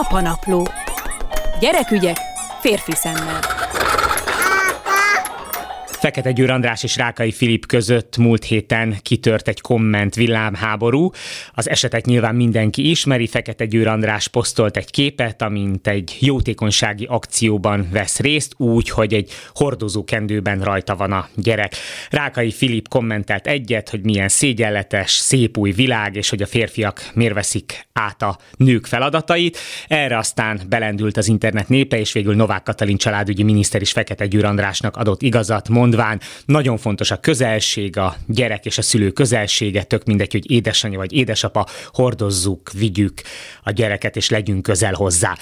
Apanapló. Gyerekügyek férfi szemmel. Fekete Győr András és Rákai Filip között múlt héten kitört egy komment villámháború. Az esetet nyilván mindenki ismeri. Fekete Győr András posztolt egy képet, amint egy jótékonysági akcióban vesz részt, úgy, hogy egy hordozókendőben rajta van a gyerek. Rákai Filip kommentelt egyet, hogy milyen szégyenletes, szép új világ, és hogy a férfiak miért veszik át a nők feladatait. Erre aztán belendült az internet népe, és végül Novák Katalin családügyi miniszter is Fekete Győr Andrásnak adott igazat, mondván nagyon fontos a közelség, a gyerek és a szülő közelsége, tök mindegy, hogy édesanyja vagy édesapa, hordozzuk, vigyük a gyereket, és legyünk közel hozzá.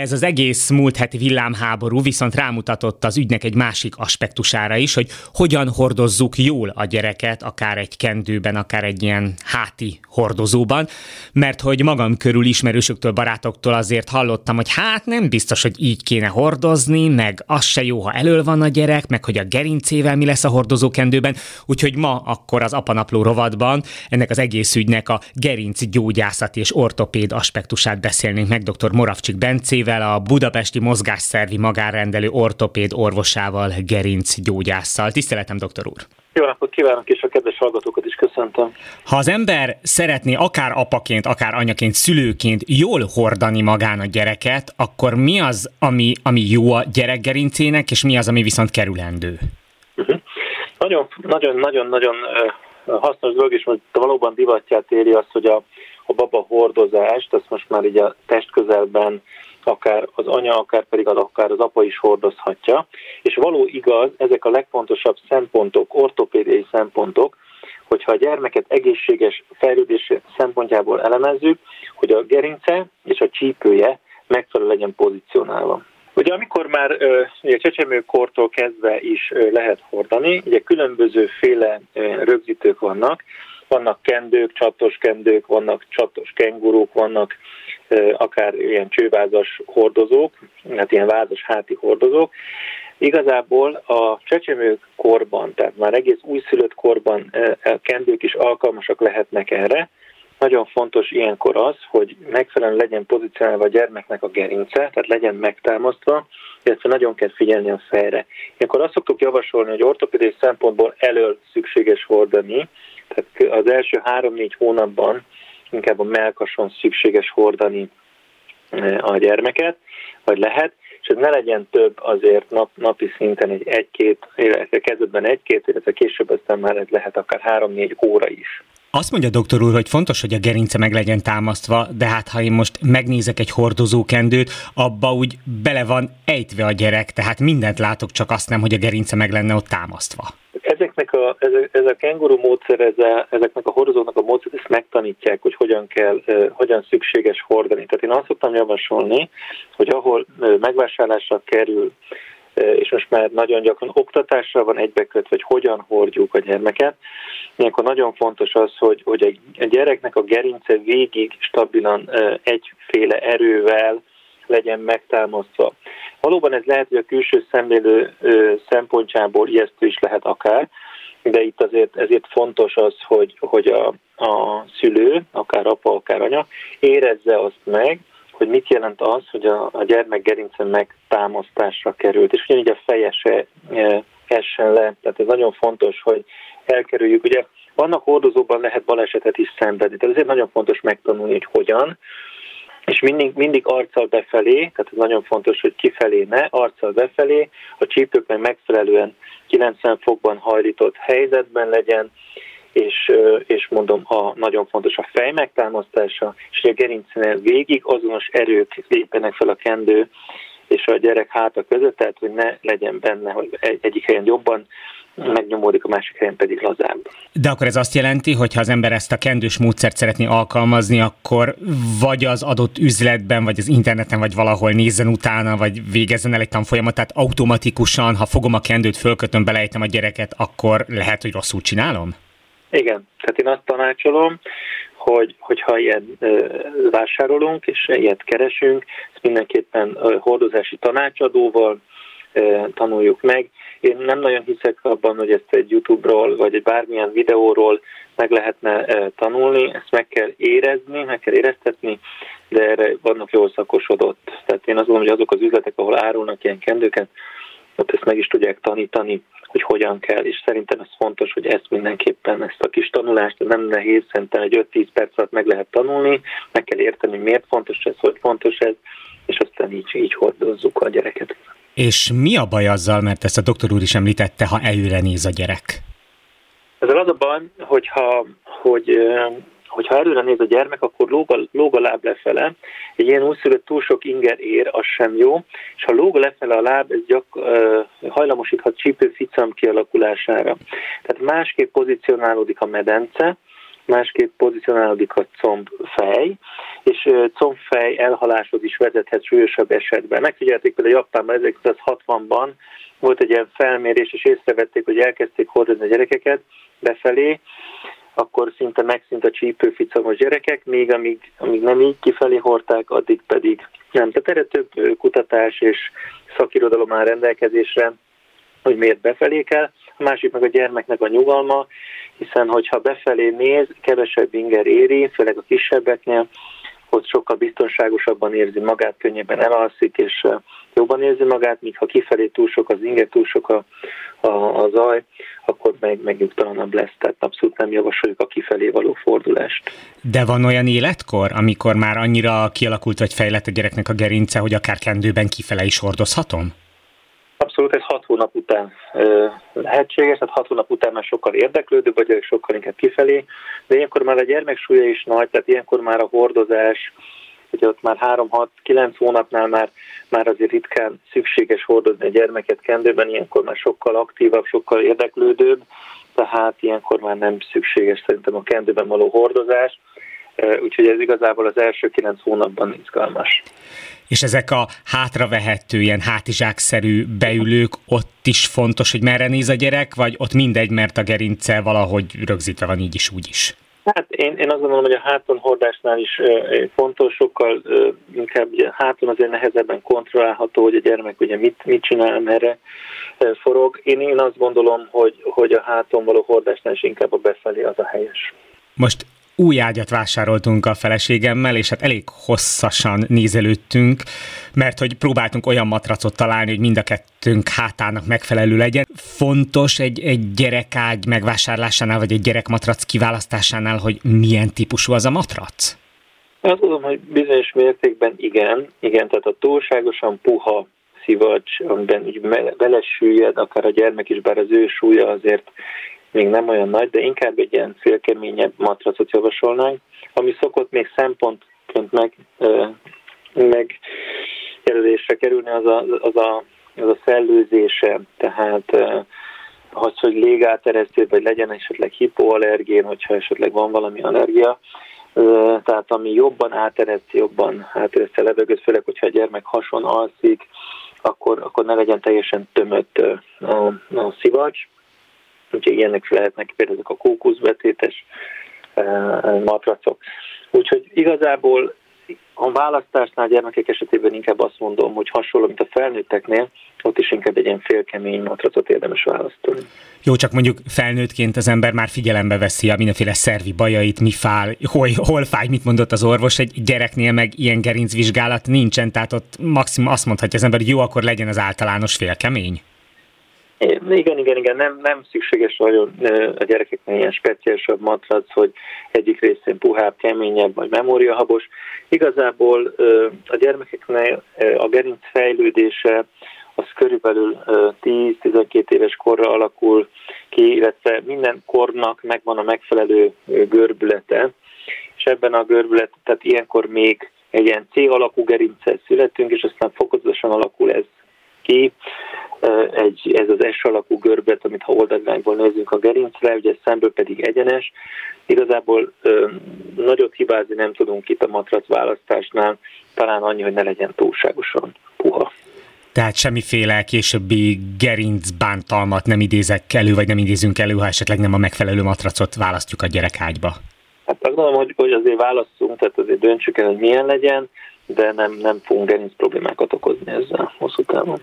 Ez az egész múlt heti villámháború viszont rámutatott az ügynek egy másik aspektusára is, hogy hogyan hordozzuk jól a gyereket, akár egy kendőben, akár egy ilyen háti hordozóban, mert hogy magam körül ismerősöktől, barátoktól azért hallottam, hogy hát nem biztos, hogy így kéne hordozni, meg az se jó, ha elől van a gyerek, meg hogy a gerincével mi lesz a hordozókendőben, úgyhogy ma akkor az apanapló rovatban ennek az egész ügynek a gerinc gyógyászati és ortopéd aspektusát beszélnénk meg dr. Moravcsik Bence, Bencével, a budapesti mozgásszervi magánrendelő ortopéd orvosával, gerinc gyógyásszal. Tiszteletem, doktor úr! Jó napot kívánok, és a kedves hallgatókat is köszöntöm. Ha az ember szeretné akár apaként, akár anyaként, szülőként jól hordani magán a gyereket, akkor mi az, ami, ami jó a gyerekgerincének, és mi az, ami viszont kerülendő? Uh-huh. Nagyon, nagyon, nagyon, nagyon hasznos dolog, és most valóban divatját éri az, hogy a, a baba hordozást, azt most már így a test közelben akár az anya, akár pedig az, akár az apa is hordozhatja. És való igaz, ezek a legfontosabb szempontok, ortopédiai szempontok, hogyha a gyermeket egészséges fejlődés szempontjából elemezzük, hogy a gerince és a csípője megfelelő legyen pozícionálva. Ugye amikor már ugye csecsemőkortól kezdve is lehet hordani, ugye különböző féle rögzítők vannak, vannak kendők, csatos kendők, vannak csatos kenguruk, vannak akár ilyen csővázas hordozók, hát ilyen vázas háti hordozók. Igazából a csecsemők korban, tehát már egész újszülött korban kendők is alkalmasak lehetnek erre. Nagyon fontos ilyenkor az, hogy megfelelően legyen pozícionálva a gyermeknek a gerince, tehát legyen megtámasztva, illetve nagyon kell figyelni a fejre. Ilyenkor azt szoktuk javasolni, hogy ortopédiai szempontból elől szükséges hordani, tehát az első három-négy hónapban inkább a melkason szükséges hordani e, a gyermeket, vagy lehet, és ez ne legyen több azért nap, napi szinten egy, egy-két, illetve kezdetben egy-két, illetve később aztán már ez lehet akár három-négy óra is. Azt mondja doktor úr, hogy fontos, hogy a gerince meg legyen támasztva, de hát ha én most megnézek egy hordozókendőt, abba úgy bele van ejtve a gyerek, tehát mindent látok, csak azt nem, hogy a gerince meg lenne ott támasztva ezeknek a, ez, ez a kenguru módszer, ez a, ezeknek a hordozóknak a módszer, ezt megtanítják, hogy hogyan kell, hogyan szükséges hordani. Tehát én azt szoktam javasolni, hogy ahol megvásárlásra kerül, és most már nagyon gyakran oktatásra van egybekötve, hogy hogyan hordjuk a gyermeket. Ilyenkor nagyon fontos az, hogy, hogy a gyereknek a gerince végig stabilan egyféle erővel, legyen megtámasztva. Valóban ez lehet, hogy a külső szemlélő szempontjából ijesztő is lehet akár, de itt azért ezért fontos az, hogy, hogy a, a szülő, akár apa, akár anya érezze azt meg, hogy mit jelent az, hogy a, a gyermek gerince megtámasztásra került, és ugyanígy a feje se essen le. Tehát ez nagyon fontos, hogy elkerüljük. Ugye vannak hordozóban lehet balesetet is szenvedni, tehát ezért nagyon fontos megtanulni, hogy hogyan, és mindig, mindig arccal befelé, tehát ez nagyon fontos, hogy kifelé ne, arccal befelé, a csípők meg megfelelően 90 fokban hajlított helyzetben legyen, és, és mondom, a, nagyon fontos a fej megtámasztása, és a gerincnél végig azonos erők lépenek fel a kendő és a gyerek háta között, tehát hogy ne legyen benne, hogy egy, egyik helyen jobban megnyomódik, a másik helyen pedig lazább. De akkor ez azt jelenti, hogy ha az ember ezt a kendős módszert szeretné alkalmazni, akkor vagy az adott üzletben, vagy az interneten, vagy valahol nézzen utána, vagy végezzen el egy tanfolyamat, tehát automatikusan, ha fogom a kendőt, fölkötöm, belejtem a gyereket, akkor lehet, hogy rosszul csinálom? Igen, tehát én azt tanácsolom, hogy, hogyha ilyen vásárolunk, és ilyet keresünk, ezt mindenképpen hordozási tanácsadóval tanuljuk meg, én nem nagyon hiszek abban, hogy ezt egy YouTube-ról vagy egy bármilyen videóról meg lehetne tanulni, ezt meg kell érezni, meg kell éreztetni, de erre vannak jól szakosodott. Tehát én azt gondolom, hogy azok az üzletek, ahol árulnak ilyen kendőket, ott ezt meg is tudják tanítani, hogy hogyan kell, és szerintem ez fontos, hogy ezt mindenképpen, ezt a kis tanulást, nem nehéz, szerintem egy 5-10 perc alatt meg lehet tanulni, meg kell érteni, hogy miért fontos ez, hogy fontos ez, és aztán így, így hordozzuk a gyereket. És mi a baj azzal, mert ezt a doktor úr is említette, ha előre néz a gyerek? Ezzel az a baj, hogyha, hogy hogyha előre néz a gyermek, akkor lóg a, lóg a láb lefele. Egy ilyen újszülött túl sok inger ér, az sem jó, és ha lóg lefele a láb, ez gyak, uh, hajlamosíthat csípőficam kialakulására. Tehát másképp pozícionálódik a medence, másképp pozícionálódik a combfej, és combfej elhaláshoz is vezethet súlyosabb esetben. Megfigyelték például Japánban 1960-ban volt egy ilyen felmérés, és észrevették, hogy elkezdték hordozni a gyerekeket befelé, akkor szinte megszint a csípőficamos gyerekek, még amíg, amíg nem így kifelé hordták, addig pedig nem. Tehát erre több kutatás és szakirodalom áll rendelkezésre, hogy miért befelé kell. A másik meg a gyermeknek a nyugalma, hiszen hogyha befelé néz, kevesebb inger éri, főleg a kisebbeknél, ott sokkal biztonságosabban érzi magát, könnyebben elalszik, és jobban érzi magát, míg ha kifelé túl sok az inger, túl sok a, a, a zaj, akkor meg, meg nyugtalanabb lesz. Tehát abszolút nem javasoljuk a kifelé való fordulást. De van olyan életkor, amikor már annyira kialakult vagy fejlett a gyereknek a gerince, hogy akár kendőben kifele is hordozhatom? Abszolút, ez hat hónap után lehetséges, tehát hat hónap után már sokkal érdeklődőbb, vagy sokkal inkább kifelé, de ilyenkor már a gyermek súlya is nagy, tehát ilyenkor már a hordozás, hogy ott már 3-6-9 hónapnál már, már azért ritkán szükséges hordozni a gyermeket kendőben, ilyenkor már sokkal aktívabb, sokkal érdeklődőbb, tehát ilyenkor már nem szükséges szerintem a kendőben való hordozás, úgyhogy ez igazából az első 9 hónapban izgalmas. És ezek a hátravehető, ilyen hátizsákszerű beülők, ott is fontos, hogy merre néz a gyerek, vagy ott mindegy, mert a gerince valahogy rögzítve van így is, úgy is? Hát én, én azt gondolom, hogy a háton hordásnál is fontos, sokkal inkább ugye, háton azért nehezebben kontrollálható, hogy a gyermek ugye mit, mit csinál, merre forog. Én, én azt gondolom, hogy, hogy a háton való hordásnál is inkább a befelé az a helyes. Most új ágyat vásároltunk a feleségemmel, és hát elég hosszasan nézelődtünk, mert hogy próbáltunk olyan matracot találni, hogy mind a kettőnk hátának megfelelő legyen. Fontos egy, egy gyerekágy megvásárlásánál, vagy egy gyerekmatrac kiválasztásánál, hogy milyen típusú az a matrac? Azt gondolom, hogy bizonyos mértékben igen, igen, tehát a túlságosan puha szivacs, amiben így belesüllyed, akár a gyermek is, bár az ő súlya azért még nem olyan nagy, de inkább egy ilyen félkeményebb matracot javasolnánk, ami szokott még szempontként meg, meg jelölésre kerülni, az a, az a, az a szellőzése, tehát az, hogy légáteresztő, vagy legyen esetleg hipoallergén, hogyha esetleg van valami allergia, tehát ami jobban átereszti, jobban átereszti a levegőt, főleg, hogyha a gyermek hason alszik, akkor, akkor ne legyen teljesen tömött a, a szivacs úgyhogy ilyenek lehetnek például ezek a kókuszbetétes eh, matracok. Úgyhogy igazából a választásnál gyermekek esetében inkább azt mondom, hogy hasonló, mint a felnőtteknél, ott is inkább egy ilyen félkemény matracot érdemes választani. Jó, csak mondjuk felnőttként az ember már figyelembe veszi a mindenféle szervi bajait, mi fáj, hol, hol fáj, mit mondott az orvos, egy gyereknél meg ilyen gerincvizsgálat nincsen, tehát ott maximum azt mondhatja az ember, hogy jó, akkor legyen az általános félkemény. Igen, igen, igen, nem, nem szükséges nagyon a gyerekeknek ilyen speciálisabb matrac, hogy egyik részén puhább, keményebb, vagy memóriahabos. Igazából a gyermekeknek a gerinc fejlődése az körülbelül 10-12 éves korra alakul ki, illetve minden kornak megvan a megfelelő görbülete, és ebben a görbület, tehát ilyenkor még egy ilyen C alakú gerincsel születünk, és aztán fokozatosan alakul ez ki egy, ez az S alakú görbet, amit ha oldalányból nézzünk a gerincre, ugye szemből pedig egyenes. Igazából ö, nagyot hibázni nem tudunk itt a matrac választásnál, talán annyi, hogy ne legyen túlságosan puha. Tehát semmiféle későbbi gerinc bántalmat nem idézek elő, vagy nem idézünk elő, ha esetleg nem a megfelelő matracot választjuk a gyerekágyba. Hát azt gondolom, hogy, hogy azért válasszunk, tehát azért döntsük el, hogy milyen legyen, de nem, nem fogunk gerinc problémákat okozni ezzel hosszú távon.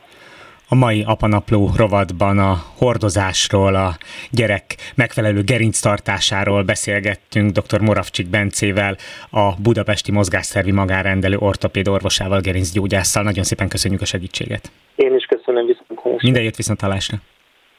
A mai apanapló rovatban a hordozásról, a gyerek megfelelő gerinctartásáról beszélgettünk dr. Moravcsik Bencével, a Budapesti Mozgásszervi Magánrendelő ortopéd orvosával, gerincgyógyásszal. Nagyon szépen köszönjük a segítséget. Én is köszönöm viszont. Minden jött viszont hallásra.